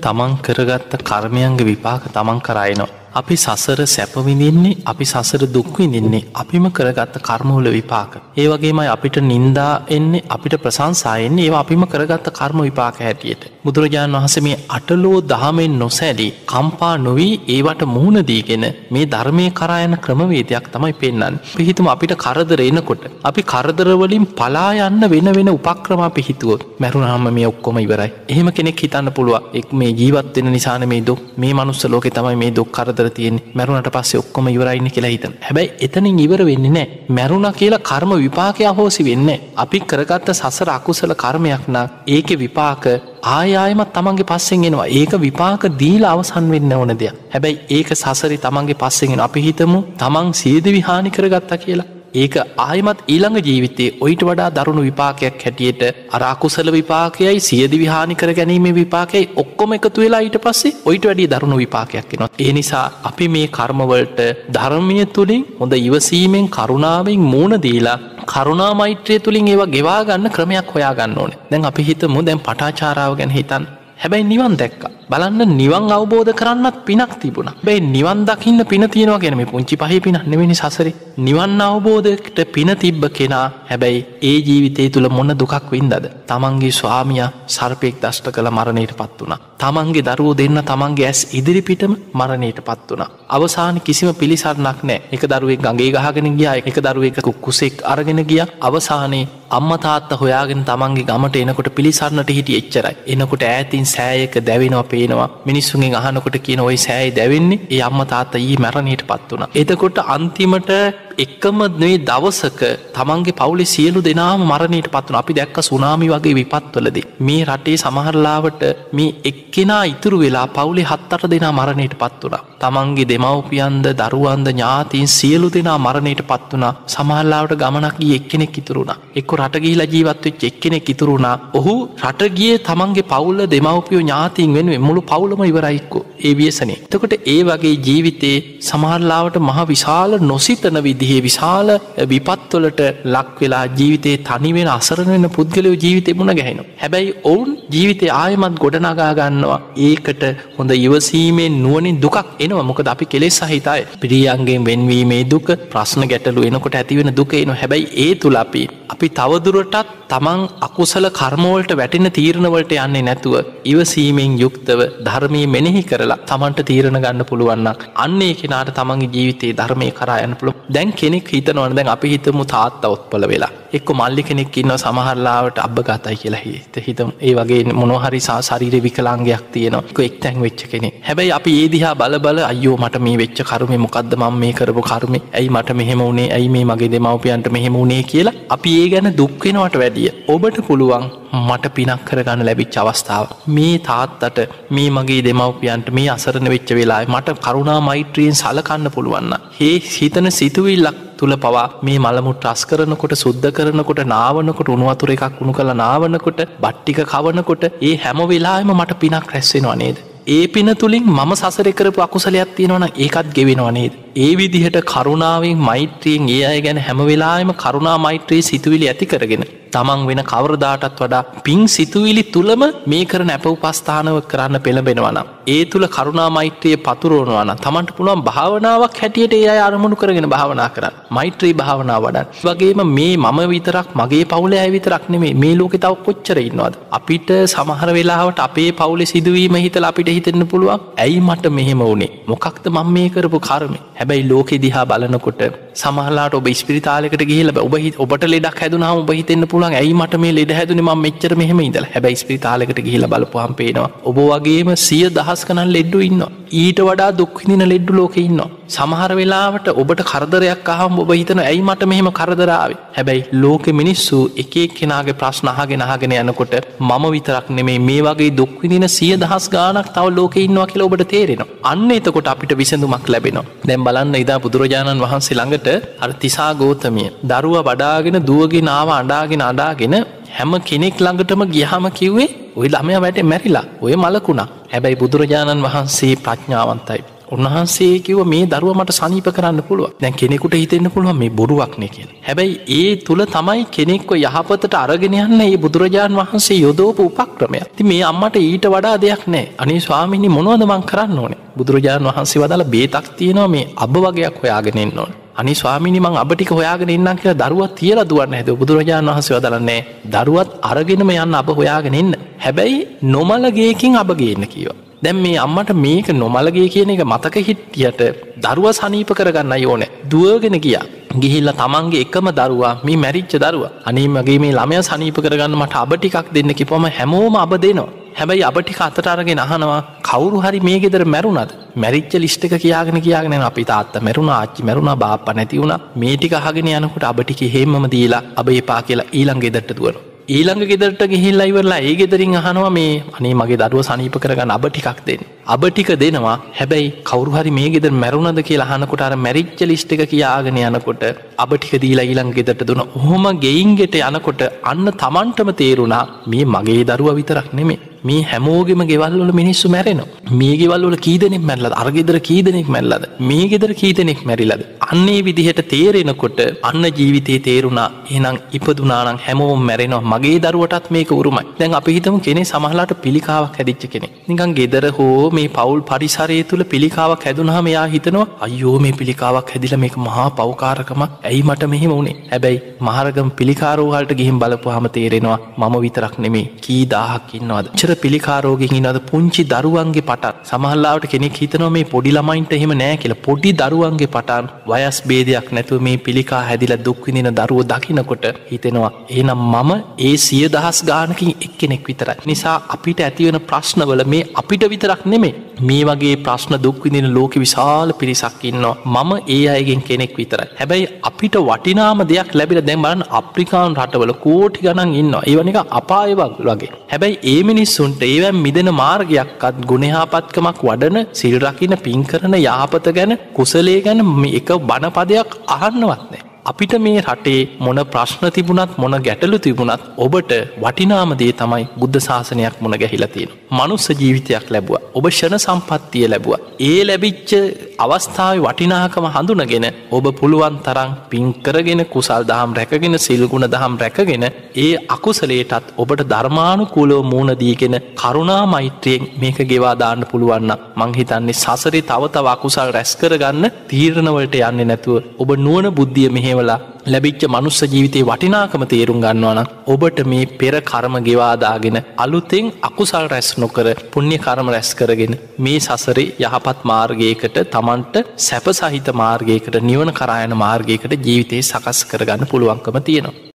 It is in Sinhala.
තමන් කරගත්ත කර්මයන්ගේ විපාක තමන් කරයිනවා. අපි සසර සැපවිඳින්නේ අපි සසර දුක්විඳින්නේ අපිම කරගත්ත කර්මවල විපාක. ඒවගේමයි අපිට නින්දා එන්නේ අපිට ප්‍රසංසායෙන්නේ ඒ අපිම කරගත්ත කර්ම විපාක හැටියට. බුදුරජාණන් වහස මේ අටලෝ දහමෙන් නොසැලී කම්පා නොවී ඒවට මුහුණදීගෙන මේ ධර්මය කරයන ක්‍රමවේදයක් තමයි පෙන්න්න. පිහිතුම අපිට කරදර එනකොට. අපි කරදරවලින් පලා යන්න වෙන වෙන උපක්‍රම පිහිතුවොත් මැරුණහම මේ ඔක්කොම ඉවරයි. එහෙම කෙනෙක් හිතන්න පුළුව එක් මේ ජීවත්වෙන නිසාන මේ දුක් මේ මනුස්ස ලෝක තමයි මේ දුක් කරදර තියෙන් මැරුණට පස්සේ ඔක්කොම ඉවරයින්න කියලා හිතන. හැබැයි එතනින් ඉවර වෙන්නේ නෑ මැරුණ කියලා කර්ම විපාකය හෝසි වෙන්න අපි කරගත්ත සසර අකුසල කර්මයක්නා ඒක විපාක ආයායමත් තමන්ගේ පස්සෙන් එෙනවා. ඒක විපාක දීල අවසන් වෙන්න ඕන දෙයක්. හැබැයි ඒක සසරි තමන්ගේ පස්සෙන් අපි හිතමු තමන් සියද විහානි කරගත්තා කියලා. ඒක ආයමත් ඊළඟ ජීවිතේ ඔයිට වඩා දරුණු විපාකයක් හැටියට අරාකුසල විපාකයයි සියදි විහානි කර ගැනීම විපාකයි ඔක්කොම එකතු වෙලා ඊට පස්සේ ඔයිට වැඩි දරුණු විපාකයක් එෙනවා. ඒ නිසා අපි මේ කර්මවලට ධර්මය තුළින් හොඳ ඉවසීමෙන් කරුණාවෙන් මූුණ දීලා කරුණා මෛත්‍රය තුළින් ඒවා ගෙවාගන්න ක්‍රමයක් හොයාගන්න ඕනේ. දැන් අපි හිතමු දැන් පටාචාරාව ගැන හිතන් හැබැයි නිවන් දැක්ක. බලන්න නිවන් අවබෝධ කරන්නත් පිනක් තිබුණ. බැයි නිවන් දකින්න පින තියෙනවා ගැනම පුංචි පහහි පින නෙවෙනි සසරි. නිවන් අවබෝධකට පින තිබ්බ කෙනා හැබැයි ඒ ජීවිතය තුළ මොන්න දුකක් වින්දද? තමන්ගේ ස්වාමිය සර්පයෙක් දෂ්ට කළ මරණයට පත් වුණ. තමන්ගේ දරුවෝ දෙන්න තමන්ගේ ඇස් ඉදිරිපිටම මරණයට පත් වුණ. අවසාන කිසිම පිළිසරණක් නෑ. එක දරුවෙක් ගගේ ගහගෙන ගියා එක දරුවෙක් කුක්කුසෙක් අරගෙන ගිය. අවසානයේ අම්මතාත්ත හොයාගෙන තමන්ගේ ගමට එනකොට පිළිසරන්නට හිටි එච්චරයි. එනකොට ඇතින් සෑයක දැවෙනවා පේනවා මිනිස්සුන්ගේ අහනකොට කියන ඔයි සෑයි දැවෙන්නේ ඒ අම්ම තාත්ත ඊ මැරණයට පත් වුණ. එතකොට අන්තිමට එක්කම නේ දවසක තමන්ගේ පවුලි සියලු දෙනාම මරණයට පත්වන අපි දැක්ක සුනාමි වගේ විපත්වලද. මේ රටේ සමහරලාවට මේ එක්කෙනා ඉතුරු වෙලා පවුලි හත්තට දෙනා මරණයට පත් වුණ. තමන්ගේ දෙමවපියන්ද දරුවන්ද ඥාතීන් සියලු දෙනා මරණයට පත් වුණ සමහල්ලාවට ගමනක්ගේ එක්කෙනෙක් ඉතුරුණ. එක්ක රටගීල ජීවත්වෙච් එක්කෙනෙක් ඉතුරුණා. ඔහු රටගිය තමන්ගේ පවුල්ල දෙමවපියෝ ඥාතින් වෙනුවෙන් මුළු පවුලම ඉවරයික්කෝ ඒ වියසනේ. තකොට ඒ වගේ ජීවිතේ සමහරලාවට මහ විශාල නොසිතන විදි විදිහේ විශාල විපත්වලට ලක්වෙලා ජීවිතේ තනිවෙන අසරන වෙන පුද්ගලයෝ ජීවිතය මුණ ගැහෙන. හැබැයි ඔවුන් ජීවිතය ආයමත් ගොඩනගා ගන්නවා. ඒකට හොඳ ඉවසීමෙන් නුවනින් දුකක් එනවා. මොකද අපි කෙලෙස් සහිතයි පිරියන්ගේ වෙන්වීමේ දුක ප්‍රශ්න ගැටලු එනකොට ඇතිවෙන දුක එන හැබැයි ඒ තුළ අපි අපි තවදුරටත් තමන් අකුසල කර්මෝල්ට වැටෙන තීරණවලට යන්නේ නැතුව ඉවසීමෙන් යුක්තව ධර්මී මෙනෙහි කරලා තමන්ට තීරණ ගන්න පුළුවන්නක් අන්නේ කෙනාට තමන්ගේ ජීවිතයේ ධර්මය කරයන්න පුළුව දැන් කෙනෙක් හිතනවන දැන් අපි හිතමු තාත්ත ඔත්පල වෙලා. එක්ක මල්ලි කෙනෙක් ඉන්න සමහරලාවට අබ ගතයි කියලා හිත හිතම්. ඒ වගේ මොනොහරි සා ශරීර විකලාංගයක් තියෙනවා. එක් තැන් වෙච්ච කෙනෙ හැබැයි අපි ඒදිහා බල බල අයෝ මට මේ වෙච්ච කරුම මොකක්ද මම මේ කරපු කරුම. ඇයි මට මෙහෙම වුණේ ඇයි මේ මගේ දෙමවපියන්ට මෙහෙම වුණේ කියලා අපි ඒ ගැන දුක්වෙනවට වැඩිය ඔබට පුළුවන් මට පිනක් කරගන්න ලැබිච් අවස්ථාව මේ තාත්තට මේ මගේ දෙමවපියන්ට මේ අසරණ වෙච්ච වෙලා මට කරුණා මෛත්‍රියෙන් සලකන්න පුළුවන්න ඒ හිතන සිතුවිල්ලක් තුළ පවා මේ මළමුට රස් කරනකොට සුද්ධ කරනකොට නාවනකොට උනුවතුර එකක් වුණු කළ නාවනකොට බට්ටික කවනකොට ඒ හැම වෙලාම මට පිනක් රැස්සෙනවා නේද. ඒ පින තුළින් මම සසර කරපු අකුසලයක් තියෙනවන ඒකත් ගෙවෙනවා නේද. ඒ විදිහට කරුණාවෙන් මෛත්‍රියෙන් ඒ අය ගැන හැම වෙලාම කරුණා මෛත්‍රයේ සිතුවිලි ඇති කරගෙන තමන් වෙන කවරදාටත් වඩා පින් සිතුවිලි තුළම මේ කරන ඇප උපස්ථානව කරන්න පෙළබෙනවනම්. ඒ තුළ කරුණා මෛත්‍රයේ පතුරුවනවන තමන්ට පුළුවන් භාවනාවක් හැටියට ඒ අය අරමුණු කරගෙන භාවනා කරන්න. මෛත්‍රී භාවනා වඩන් වගේම මේ මම විතරක් මගේ පවුල ඇ විතරක් නෙමේ මේ ලෝක තව කොච්චර ඉන්නවාද? අපිට සමහර වෙලාවට අපේ පවුල සිදුවීම හිතල අපිට හිතෙන්න පුළුවන් ඇයි මට මෙහෙම වුණේ මොකක්ද මං මේ කරපු කරමේ හැබැයි ලෝකෙ දිහා බලනකොට සමහලාට ඔබ ස්පිරිතාලකට ගහල ඔබ ඔබට ලෙඩක් හැදුනා ඔබ හිතෙන්න්න පුළන් ඇයි මට මේ ලෙඩ හැදුන? ම මෙච්චර මෙහම ඉදල හැබැයි ස්පිරිතාලකට ගහිල බලපුහම් පේනවා ඔබ වගේම සිය දහස් කනල් ලෙඩ්ඩු ඉන්න ඊට වඩා දුක්විදින ලෙඩ්ඩු ලෝක ඉන්න සමහර වෙලාවට ඔබට කරදරයක් අහම් ඔබ හිතන ඇයි මට මෙහෙම කරදරාව හැබැයි ලෝක මිනිස්සු එකක් කෙනගේ ප්‍රශ්නහගෙන අහගෙන යනකොට මම විතරක් නෙමේ මේ වගේ දුක්විදින සිය දහස් ගානක් තව ලෝක ඉන්නවා කියලා ඔබට තේරෙනවා. අන්න එතකොට අපිට විසඳුමක් ලැබෙනවා. දැම් බලන්න ඉදා බුදුරජාණන් වහන්සේ ළඟට අර තිසා ගෝතමිය දරුව වඩාගෙන දුවගේ නාව අඩාගෙන අඩාගෙන හැම කෙනෙක් ළඟටම ගියහම කිව්වේ ඔය ළමය වැට මැරිලා ඔය මලකුණා හැබැයි බුදුරජාණන් වහන්සේ ප්‍රඥාවන්තයි. උන්වහන්සේ කිව මේ දරුව මට සනීප කරන්න පුළුව දැන් කෙනෙකුට හිතෙන්න්න පුළුව මේ බොරුවක්නේ කියෙන හැබැයි ඒ තුළ තමයි කෙනෙක්ව යහපතට අරගෙන යන්න ඒ බුදුරජාණන් වහන්සේ යොදෝප උපක්‍රමය. ති මේ අම්මට ඊට වඩා දෙයක් නෑ. අනේ ස්වාමිනි මොනවදමං කරන්න ඕනේ? බුදුරජාණන් වහන්සේ වදාල බේතක් තියෙනවා මේ අබ වගේයක් හොයාගෙන ඕන. අනි ස්වාමිනි මං අපටික හොයාගෙන ඉන්නම් කියලා දරුවත් තියල දුවන්න ඇද බුදුරජාණන් වහස වදලන්නේ දරුවත් අරගෙනම යන්න අප හොයාගෙන ඉන්න. හැබැයි නොමලගේකින් අබගේන්න කියව දැම් මේ අම්මට මේක නොමලගේ කියන එක මතක හිට්ටියට දරුව සනීප කරගන්න ඕන. දුවගෙන ගියා. ගිහිල්ල තමන්ගේ එකම දරුවා මේ මැරිච්ච දරුව. අනේ මගේ මේ ළමය සනීප කරගන්න මට අබ ටිකක් දෙන්න කිපොම හැමෝම අබ දෙනවා. හැබැයි අපටි අතටරගෙන අහනවා කවරු හරි මේ ගෙදර මැරුණද? මැරිච්ච ලිස්්ටක කියයාගෙන කියගෙන අපි තාත්ත මැරුණ ආච්චි මැරුණ බාප නැති වුණ. මේටික අහගෙන යනකොට අපටික හෙමම දීලා අබ එපා කියලා ඊළං ගෙදරට දුවන ඊළඟ ගෙදරට ගිහිල්ල ඉවරලා ඒ ගෙදරින් අහනවා මේ අනේ මගේ දරුව සනීප කරගන්න අබ ටිකක් දෙන්න. අබ ටික දෙනවා. හැබැයි කවරුහරි මේ ගෙදර මැරුණද කියලා හනකොට අර මැරිච්ච ලිස්්ට එක කියාගෙන යනකොට අබ ටික දීලා ඊළං ගෙදට දුන හොම ගෙයින්ගෙට යනකොට අන්න තමන්ටම තේරුණා මේ මගේ දරුව විතරක් නෙමේ මේ හැමෝගෙම ගෙවල්වල මිනිස්සු මැරෙනවා. මේ ගෙවල්වල කීදනෙක් මැල්ලද අර්ගෙදර කීදනෙක් මැල්ලද මේ ගෙදර කීදනෙක් මැරිලද? අන්නේ විදිහට තේරෙනකොට අන්න ජීවිතේ තේරුණා. එනම් ඉපදුනානං හැමෝම් මැරෙනවා. මගේ දරුවටත් මේක උරුමයි. දැන් අපි හිතම කෙනෙ සමහලාට පිළිකාවක් හැදිච්ච කෙනෙ නිකන් ගෙදර හෝ මේ පවුල් පරිසරය තුළ පිළිකාවක් හැදුනහම එයා හිතනවා අයෝ මේ පිළිකාවක් හැදිල මේක මහා පවකාරකමක් ඇයි මට මෙහෙම වුණේ හැබැයි මහරගම් පිළිකාරෝහල්ට ගිහිම් බලපු හම තේරෙනවා මම විතරක් නෙමේ කී දාහක් ඉන්නවාද? චර පිළිකාරෝගෙන් ඉන්නද පුංචි දරුවන්ගේ පටන්. සමහල්ලාවට කෙනෙක් හිතනවා මේ පොඩි ළමයින්ට එහෙම නෑ කියලා. පොඩි දරුවන්ගේ පටන් වයස් බේදයක් නැතුව මේ පිළිකා හැදිල දුක්විදින දරුව දකිනකොට හිතෙනවා ඒනම් මම ඒ සිය දහස් ගානකින් එක්කෙනෙක් විතරයි. නිසා අපිට ඇතිවෙන ප්‍රශ්නවල මේ අපිට විතරක් නෙමේ මේ වගේ ප්‍රශ්න දුක්විදින ලෝක විශාල පිරිසක් ඉන්නවා. මම ඒ අයගෙන් කෙනෙක් විතරයි. හැබැයි අපිට වටිනාම දෙයක් ලැබිල දැම්බලන් අප්‍රිකාන් රටවල කෝටි ගණන් ඉන්න ඒවනික අපායවක් වගේ. හැබැයි ඒ මිනිස්සුන්ට ඒවැම් මිදෙන මාර්ගයක්කත් ගුණහාපත්කමක් වඩන සිල්රකින පින් කරන යාපත ගැන කුසලේ ගැන එක බණපදයක් අහන්නවත්නෑ අපිට මේ රටේ මොන ප්‍රශ්න තිබුණත් මොන ගැටලු තිබුණත් ඔබට වටිනාමදේ තමයි බුද්ධ ශාසනයක් මුණ ගැහිලතියෙන. මනුස්ස ජීවිතයක් ලැබුව ඔබ ෂණ සම්පත්තිය ලැබුව. ඒ ලැබිච්ච අවස්ථාව වටිනාකම හඳුනගෙන ඔබ පුළුවන් තරං පින්කරගෙන කුසල් දහම් රැකගෙන සිල්ගුණ දහම් රැකගෙන ඒ අකුසලේටත් ඔබට ධර්මානුකූලෝ මූුණදීගෙන කරුණා මෛත්‍රයෙන් මේක ගෙවාදාන්න පුළුවන්න මංහිතන්නේ සසරේ තවතව අකුසල් රැස්කරගන්න තීරණවලට යන්න නැතුව ඔබ නුවන බුද්ධිය මෙහෙවලා ලැබිච්ච මනුස්ස ජීවිතය වටිනාකම තේරුම් ගන්නවන ඔබට මේ පෙර කර්ම ගෙවාදාගෙන අලුතෙන් අකුසල් රැස් නොකර පුුණ්‍ය කර්ම රැස් කරගෙන මේ සසරේ යහපත් මාර්ගයකට තමන්ට සැප සහිත මාර්ගයකට නිවන කරායන මාර්ගයකට ජීවිතයේ සකස් කරගන්න පුළුවන්කම තියෙනවා.